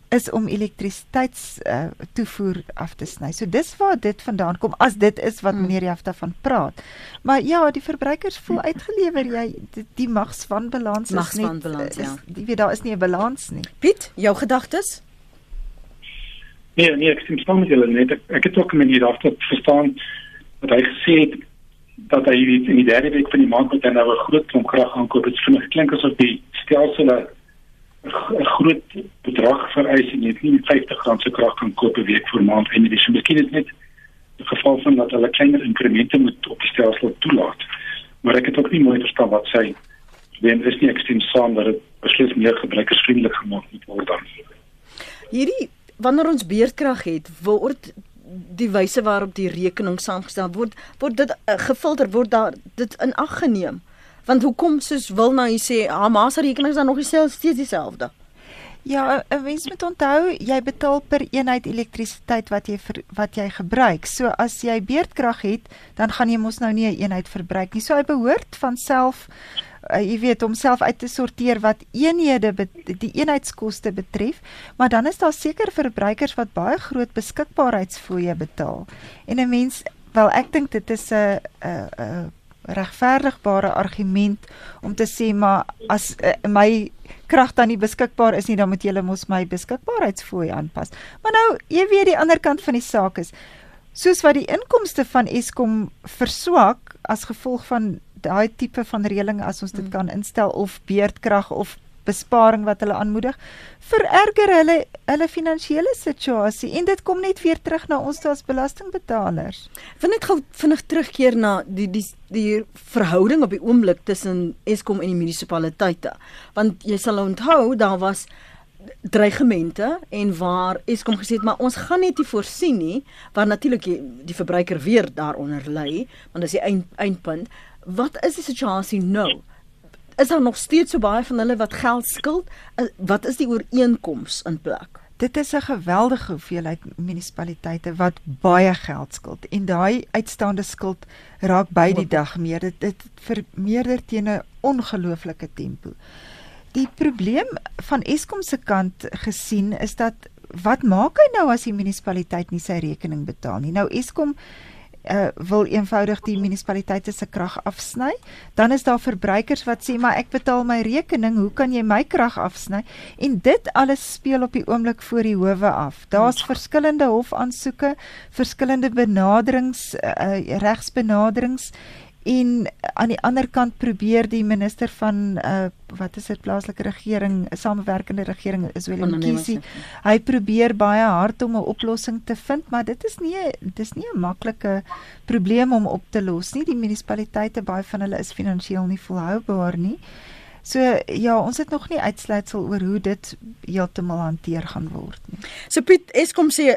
is om elektrisiteits uh, toevoer af te sny. So dis waar dit vandaan kom as dit is wat Mm. meneer Jafta van praat. Maar ja, die verbruikers voel uitgelewer jy die, die magswanbalans is net Magswanbalans, is, ja. Jy weet daar is nie 'n balans nie. Piet, jou gedagtes? Nee, nee, ek stem saam met julle net. Ek, ek het ook 'n manier af te verstaan dat hy gesê het dat hy in die derde week van die maand met 'n nou groot klomp krag aankoop. Dit vind klink asof die stelsel 'n groot bedrag vereis en jy het nie 50 rand se krag kan koop 'n week vir maand en dit is miskien dit net 'n geval van dat hulle kleiner inkremente moet op die stelsel toelaat. Maar ek het ook nie mooi verstaan wat sy wen is nie ek stem saam dat dit beslis meer gebruikersvriendelik gemaak moet word dan. Hierdie wanneer ons beerdkrag het, word die wyse waarop die rekening saamgestel word, word dit uh, gefilter word daar dit in ag geneem. Want hoekom soos wil nou jy sê Hamas se rekening is dan nog steeds dieselfde? Ja, 'n mens moet onthou jy betaal per eenheid elektrisiteit wat jy ver, wat jy gebruik. So as jy beerdkrag het, dan gaan jy mos nou nie 'n eenheid verbruik nie. So hy behoort van self uh, jy weet homself uit te sorteer wat eenhede die eenheidskoste betref, maar dan is daar seker verbruikers wat baie groot beskikbaarheidsfooie betaal. En 'n mens, wel ek dink dit is 'n 'n 'n regverdigbare argument om te sê maar as uh, my krag dan nie beskikbaar is nie, dan moet julle mos my beskikbaarheidsfooi aanpas. Maar nou, jy weet die ander kant van die saak is soos wat die inkomste van Eskom verswak as gevolg van daai tipe van reëling as ons dit mm. kan instel of beerdkrag of besparing wat hulle aanmoedig vererger hulle hulle finansiële situasie en dit kom net weer terug na ons as belastingbetalers. Vind net gou vinnig terugkeer na die die die verhouding op die oomblik tussen Eskom en die munisipaliteite. Want jy sal onthou daar was dreigemente en waar Eskom gesê het maar ons gaan net nie voorsien nie waar natuurlik die, die verbruiker weer daaronder lê want dis die eind, eindpunt wat is die situasie nou? Is daar nog steeds so baie van hulle wat geld skuld? Eh, wat is die ooreenkoms in plek? Dit is 'n geweldige hoeveelheid munisipaliteite wat baie geld skuld en daai uitstaande skuld raak by die dag meer. Dit dit vermeerder teen 'n ongelooflike tempo. Die probleem van Eskom se kant gesien is dat wat maak hy nou as die munisipaliteit nie sy rekening betaal nie? Nou Eskom uh, wil eenvoudig die munisipaliteite se krag afsny, dan is daar verbruikers wat sê maar ek betaal my rekening, hoe kan jy my krag afsny? En dit alles speel op die oomblik voor die howe af. Daar's verskillende hofaansoeke, verskillende benaderings uh, regsbenaderings en aan die ander kant probeer die minister van uh wat is dit plaaslike regering samewerkende regering is Willem Kisi hy probeer baie hard om 'n oplossing te vind maar dit is nie dis nie 'n maklike probleem om op te los nie. Die munisipaliteite baie van hulle is finansiëel nie volhoubaar nie. So ja ons het nog nie uitsluitsel oor hoe dit heeltemal hanteer gaan word nie. So Piet Eskom sê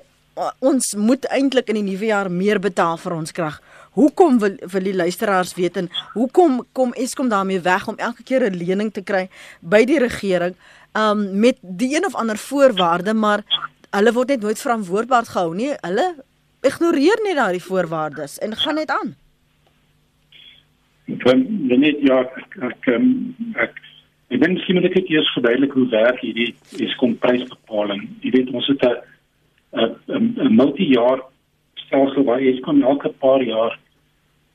ons moet eintlik in die nuwe jaar meer betaal vir ons krag Hoekom wil wil die luisteraars weet en hoekom kom Eskom daarmee weg om elke keer 'n lening te kry by die regering um met die een of ander voorwaarde maar hulle word net nooit verantwoordbaar gehou nie. Hulle ignoreer net daardie voorwaardes en gaan net aan. Ek net ja ek ek um, ek dink miskien moet ek net eers verduidelik hoe werk hierdie Eskom prysbepaling. Jy weet ons het 'n 'n multi-jaar stelsel waar Eskom elke paar jaar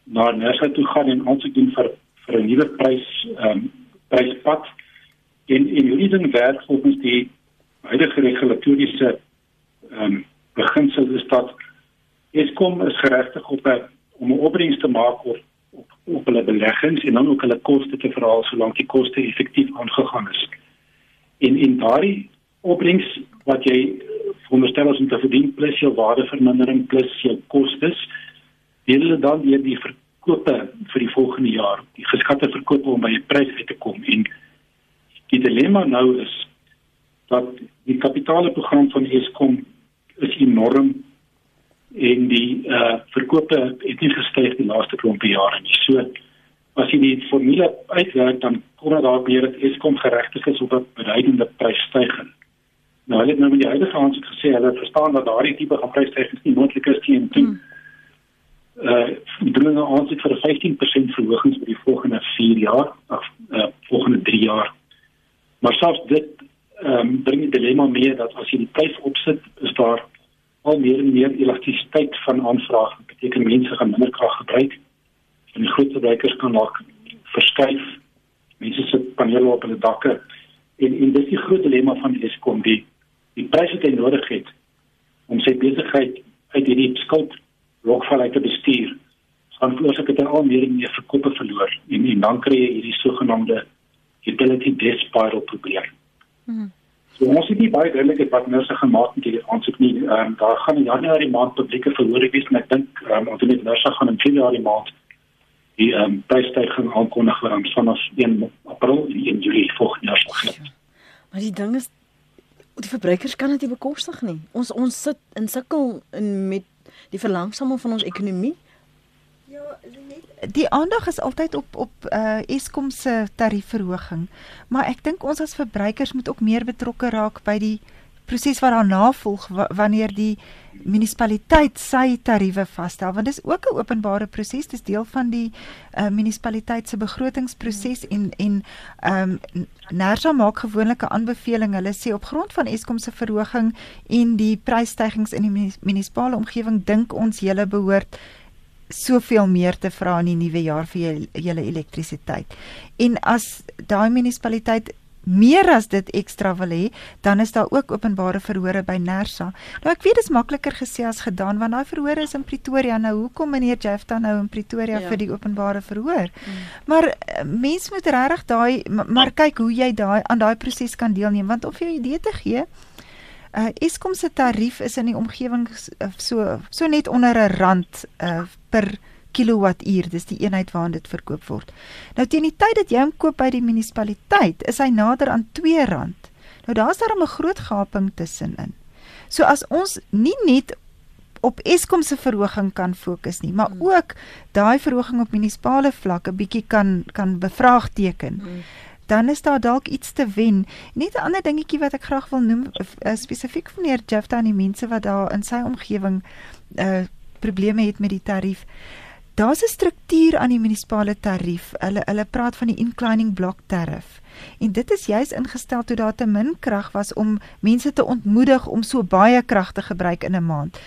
na Nersa toe gaan en aansoek doen vir vir 'n nuwe prys ehm um, pryspad en en hoe dit werk volgens die huidige regulatoriese ehm um, beginsel is dat Eskom is geregtig op 'n om 'n opbrengs te maak op op op hulle beleggings en dan ook hulle koste te verhaal solank die koste effektief aangegaan is. En en daardie opbrengs wat jy veronderstel as om te verdien plus jou waardevermindering plus jou kostes deel hulle dan weer die verkope vir die volgende jaar die geskatte verkope om by 'n prys uit te kom. En die dilemma nou is dat die kapitaalprogram van Eskom is enorm en die uh verkope het nie gestyg die laaste klompe jare nie. So as jy die formule uitwerk dan kom dit daar weer dat Eskom geregtig is op 'n beduidende prysstygings Nou hulle het nou met die huidige aansoek gesê hulle verstaan dat daardie tipe van prysstygings nie moontlik is teen toe. Hmm. Uh doen hulle aansoek vir 'n 15% verhoging vir die volgende 4 jaar of uh volgende 3 jaar. Maar selfs dit ehm um, bring die dilemma mee dat as jy die prys opsit, is daar al meer en meer elastisiteit van aanvraag. Dit beteken mense gaan minder krag gebruik en die groot verbruikers kan dalk verskuif. Mense sit panele op hulle dakke en en dis die groot dilemma van Eskom die die prys wat hy nodig het om hierdie skuld lokval uit te bestuur, gaan veroorsaak dat al meer en meer verkope verloor en en dan kry jy hierdie sogenaamde utility debt spiral probleem. Hmm. So ons het nie baie duidelik wat nou se gemaak met hierdie aansoek nie. Ehm um, daar gaan in Januarie maand publieke verhoor wees en ek dink ehm um, ons het nou gaan in Februarie maand die ehm um, prysstygings aankondig wat ons vanaf 1 April en 1 Julie volgende jaar sal gee. Maar die ding is die verbruikers kan dit nie bekostig nie. Ons ons sit in sukkel in met die verlangsaming van ons ekonomie. Ja, die aandag is altyd op op uh Eskom se tariefverhoging, maar ek dink ons as verbruikers moet ook meer betrokke raak by die proses wat daarna volg wanneer die munisipaliteit sy tariewe vasstel want dis ook 'n openbare proses dis deel van die uh, munisipaliteit se begrotingsproses en en ehm um, Nersa maak gewoonlik 'n aanbeveling hulle sê op grond van Eskom se verhoging en die prysstygings in die munisipale omgewing dink ons julle behoort soveel meer te vra in die nuwe jaar vir julle elektrisiteit. En as daai munisipaliteit meer as dit ekstra wil hê, dan is daar ook openbare verhore by Nersa. Nou ek weet dit is makliker gesê as gedaan want daai verhore is in Pretoria. Nou hoekom meneer Jefta nou in Pretoria ja. vir die openbare verhoor? Hmm. Maar uh, mens moet regtig daai maar, maar kyk hoe jy daai aan daai proses kan deelneem want of jy 'n idee te gee Uh Eskom se tarief is in die omgewing uh, so so net onder 'n rand uh per kilowattuur, dis die eenheid waarin dit verkoop word. Nou teen die tyd dat jy hom koop by die munisipaliteit, is hy nader aan R2. Nou daar's daar 'n groot gaping tussenin. So as ons nie net op Eskom se verhoging kan fokus nie, maar hmm. ook daai verhoging op munisipale vlak 'n bietjie kan kan bevraagteken. Hmm. Dan is daar dalk iets te wen. Net 'n ander dingetjie wat ek graag wil noem, uh, spesifiek vir meneer Jefta en die mense wat daar in sy omgewing uh probleme het met die tarief. Daar's 'n struktuur aan die munisipale tarief. Hulle hulle praat van die inclining block tariff. En dit is juis ingestel toe daar te min krag was om mense te ontmoedig om so baie krag te gebruik in 'n maand.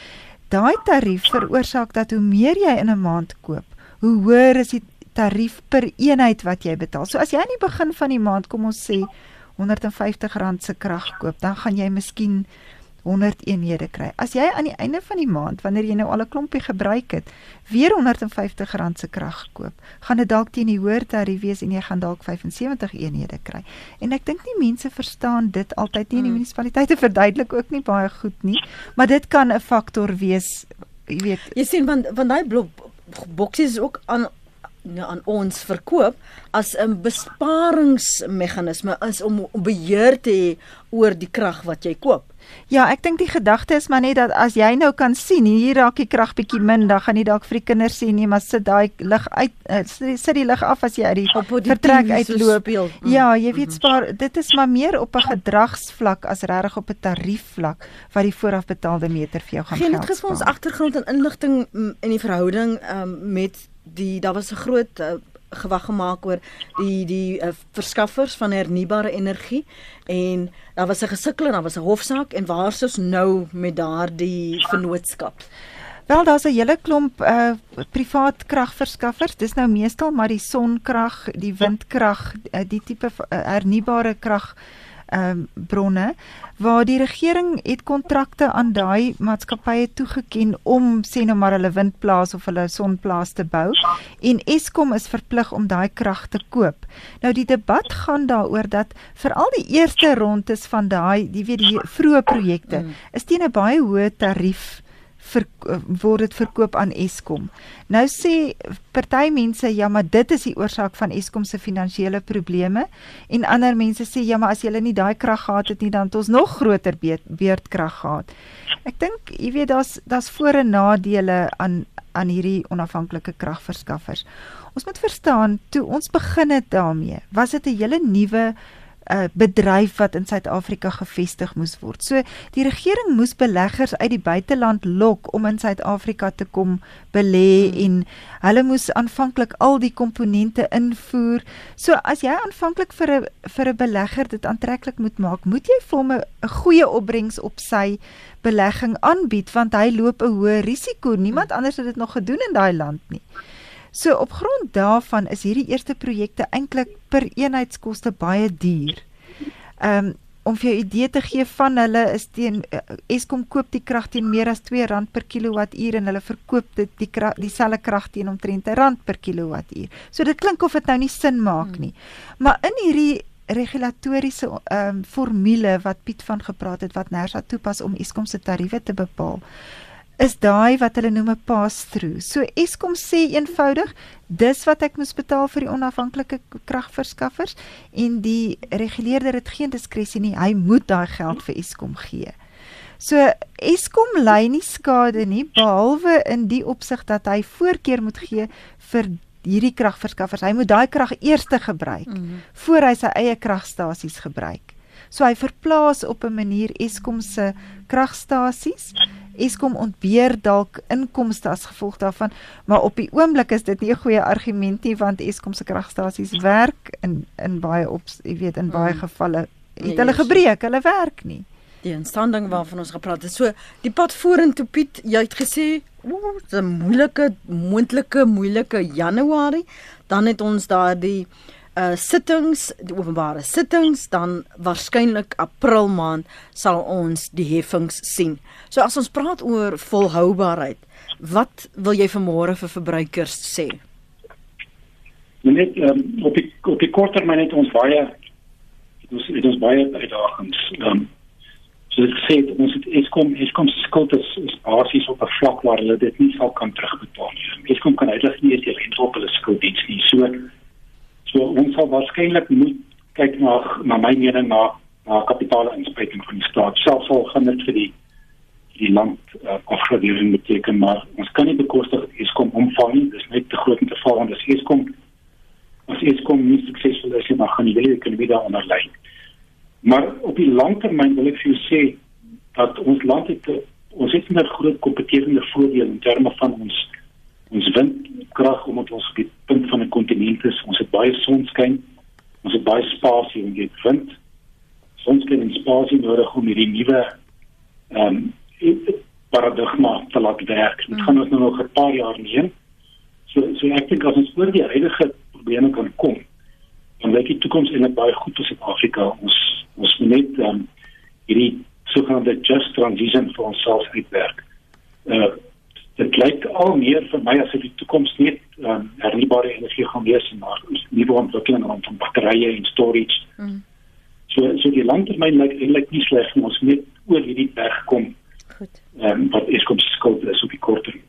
Daai tarief veroorsaak dat hoe meer jy in 'n maand koop, hoe hoër is die tarief per eenheid wat jy betaal. So as jy aan die begin van die maand kom ons sê R150 se krag koop, dan gaan jy miskien 100 eenhede kry. As jy aan die einde van die maand, wanneer jy nou al 'n klompie gebruik het, weer R150 se krag koop, gaan dit dalk teen die hoër tarief wees en jy gaan dalk 75 eenhede kry. En ek dink nie mense verstaan dit altyd nie in die mm. munisipaliteite verduidelik ook nie baie goed nie, maar dit kan 'n faktor wees, jy weet. Jy sien van van daai blok boksies ook aan nou aan ons verkoop as 'n besparingsmeganisme is om beheer te hê oor die krag wat jy koop. Ja, ek dink die gedagte is maar net dat as jy nou kan sien hier raak die krag bietjie min, dan gaan jy dalk vir die kinders sien nie, maar sit daai lig uit uh, sit die lig af as jy uit die, die vertrek uitloop. So mm. Ja, jy weet mhm. spaar dit is maar meer op 'n gedragsvlak as regtig op 'n tariefvlak wat die voorafbetaalde meter vir jou gaan geld. Geen dit gee vir ons agtergrond en inligting mm, in die verhouding um, met die daar was 'n groot uh, gewag gemaak oor die die uh, verskaffers van hernubare energie en daar was 'n gesukkel en daar was 'n hofsaak en waar is ons nou met daardie vennootskap? Wel daar's 'n hele klomp uh privaat kragverskaffers. Dis nou meestal maar die sonkrag, die windkrag, uh, die tipe uh, hernubare krag ehm um, bronne waar die regering het kontrakte aan daai maatskappye toegeken om sê nou maar hulle windplaas of hulle sonplaas te bou en Eskom is verplig om daai krag te koop. Nou die debat gaan daaroor dat veral die eerste rondes van daai, jy weet die vroeë projekte mm. is teen 'n baie hoë tarief word dit verkoop aan Eskom. Nou sê party mense ja, maar dit is die oorsaak van Eskom se finansiële probleme en ander mense sê ja, maar as jy nie daai krag gehad het nie, dan het ons nog groter beurtkrag gehad. Ek dink jy weet daar's daar's voor en nadele aan aan hierdie onafhanklike kragverskaffers. Ons moet verstaan toe ons begin het daarmee, was dit 'n hele nuwe uh, bedryf wat in Suid-Afrika gevestig moes word. So die regering moes beleggers uit die buiteland lok om in Suid-Afrika te kom belê hmm. en hulle moes aanvanklik al die komponente invoer. So as jy aanvanklik vir 'n vir 'n belegger dit aantreklik moet maak, moet jy vir hom 'n goeie opbrengs op sy belegging aanbied want hy loop 'n hoë risiko. Niemand anders het dit nog gedoen in daai land nie. So op grond daarvan is hierdie eerste projekte eintlik per eenheidskoste baie duur. Ehm um, om vir jou idee te gee van hulle is teen uh, Eskom koop die krag teen meer as R2 per kilowattuur en hulle verkoop dit die krag dieselfde krag teen omtrent R1 per kilowattuur. So dit klink of dit nou nie sin maak nie. Maar in hierdie regulatoriese ehm um, formule wat Piet van gepraat het wat Nersa toepas om Eskom se tariewe te bepaal is daai wat hulle noem 'n pass-through. So Eskom sê eenvoudig, dis wat ek moet betaal vir die onafhanklike kragverskaffers en die reguleerder het geen diskresie nie. Hy moet daai geld vir Eskom gee. So Eskom lei nie skade nie behalwe in die opsig dat hy voorkeur moet gee vir hierdie kragverskaffers. Hy moet daai krag eers gebruik mm -hmm. voor hy sy eie kragstasies gebruik. So hy verplaas op 'n manier Eskom se kragstasies. Eskom ontbeer dalk inkomste as gevolg daarvan, maar op die oomblik is dit nie 'n goeie argument nie want Eskom se kragstasies werk in in baie op, jy weet, in baie mm. gevalle het nee, hulle gebreek, hulle werk nie. Die instanding waarvan ons gepraat het. So die pad vorentoe Piet, jy het gesê Ooh, 'n moeilike moontlike moeilike Januarie. Dan het ons daar die uh sittings, die openbare sittings, dan waarskynlik April maand sal ons die heffings sien. So as ons praat oor volhoubaarheid, wat wil jy vanmôre vir verbruikers sê? Net um, op die op die korttermyn het ons baie ons het ons baie uitdagings. Um, So ek sê ons het Eskom Eskom se skuld is, is basies op 'n vlak waar hulle dit nie sal kan terugbetaal nie. Eskom kan uiteindelik nie eens die rente op hulle skuld diens nie. So so ons sal waarskynlik moet kyk na na my mening na na kapitaalinspuiting van die staat. Selfs al gaan dit vir die die land uh, afgradering beteken maar ons kan nie bekostig Eskom omvang nie. Dis net te groot om te val want as Eskom as Eskom nie suksesvol is nie, dan gaan die hele ekonomie daaronder lê. Maar op die langtermyn wil ek vir jou sê dat ons land het ons het 'n groot kompetitiewe voordeel in terme van ons ons windkrag omdat ons op die punt van 'n kontinent is. Ons het baie sonskyn. Ons het baie spasie en dit wind. Sonskyn en spasie nodig om hierdie nuwe ehm um, paradigma te laat werk. Dit mm. gaan ons nou nog 'n paar jaar neem. So so ek dink as ons oor die huidige probleme kan kom, dan lyk die toekoms eintlik baie goed vir Suid-Afrika. Ons ons moet net um, hierdie sogenaamde just transition vir onsself uitwerk. Uh dit lyk al meer vir my as of die toekoms net um, hernubare energie gaan wees en maar nuwe ontwikkelinge rondom batterye en storage. Mm. So so die langtermyn lyk eintlik nie sleg nie. Ons moet oor hierdie berg kom. Goed. Ehm um, wat is kom skuld is op die korter.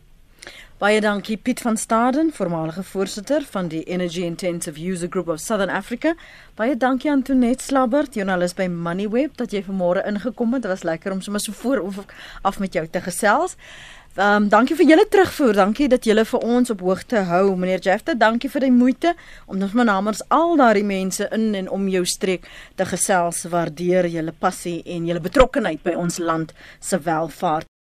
Baie dankie Piet van Staden, voormalige voorsitter van die Energy Intensive User Group of Southern Africa. Baie dankie aan Tonet Slabbert, joernalis by Moneyweb dat jy vanmôre ingekom het. Dit was lekker om sommer so voor af met jou te gesels. Ehm um, dankie vir julle terugvoer. Dankie dat julle vir ons op hoogte hou. Meneer Jefte, dankie vir die moeite om ons namens al daardie mense in en om jou streek te gesels. Waardeer julle passie en julle betrokkenheid by ons land se welvaart.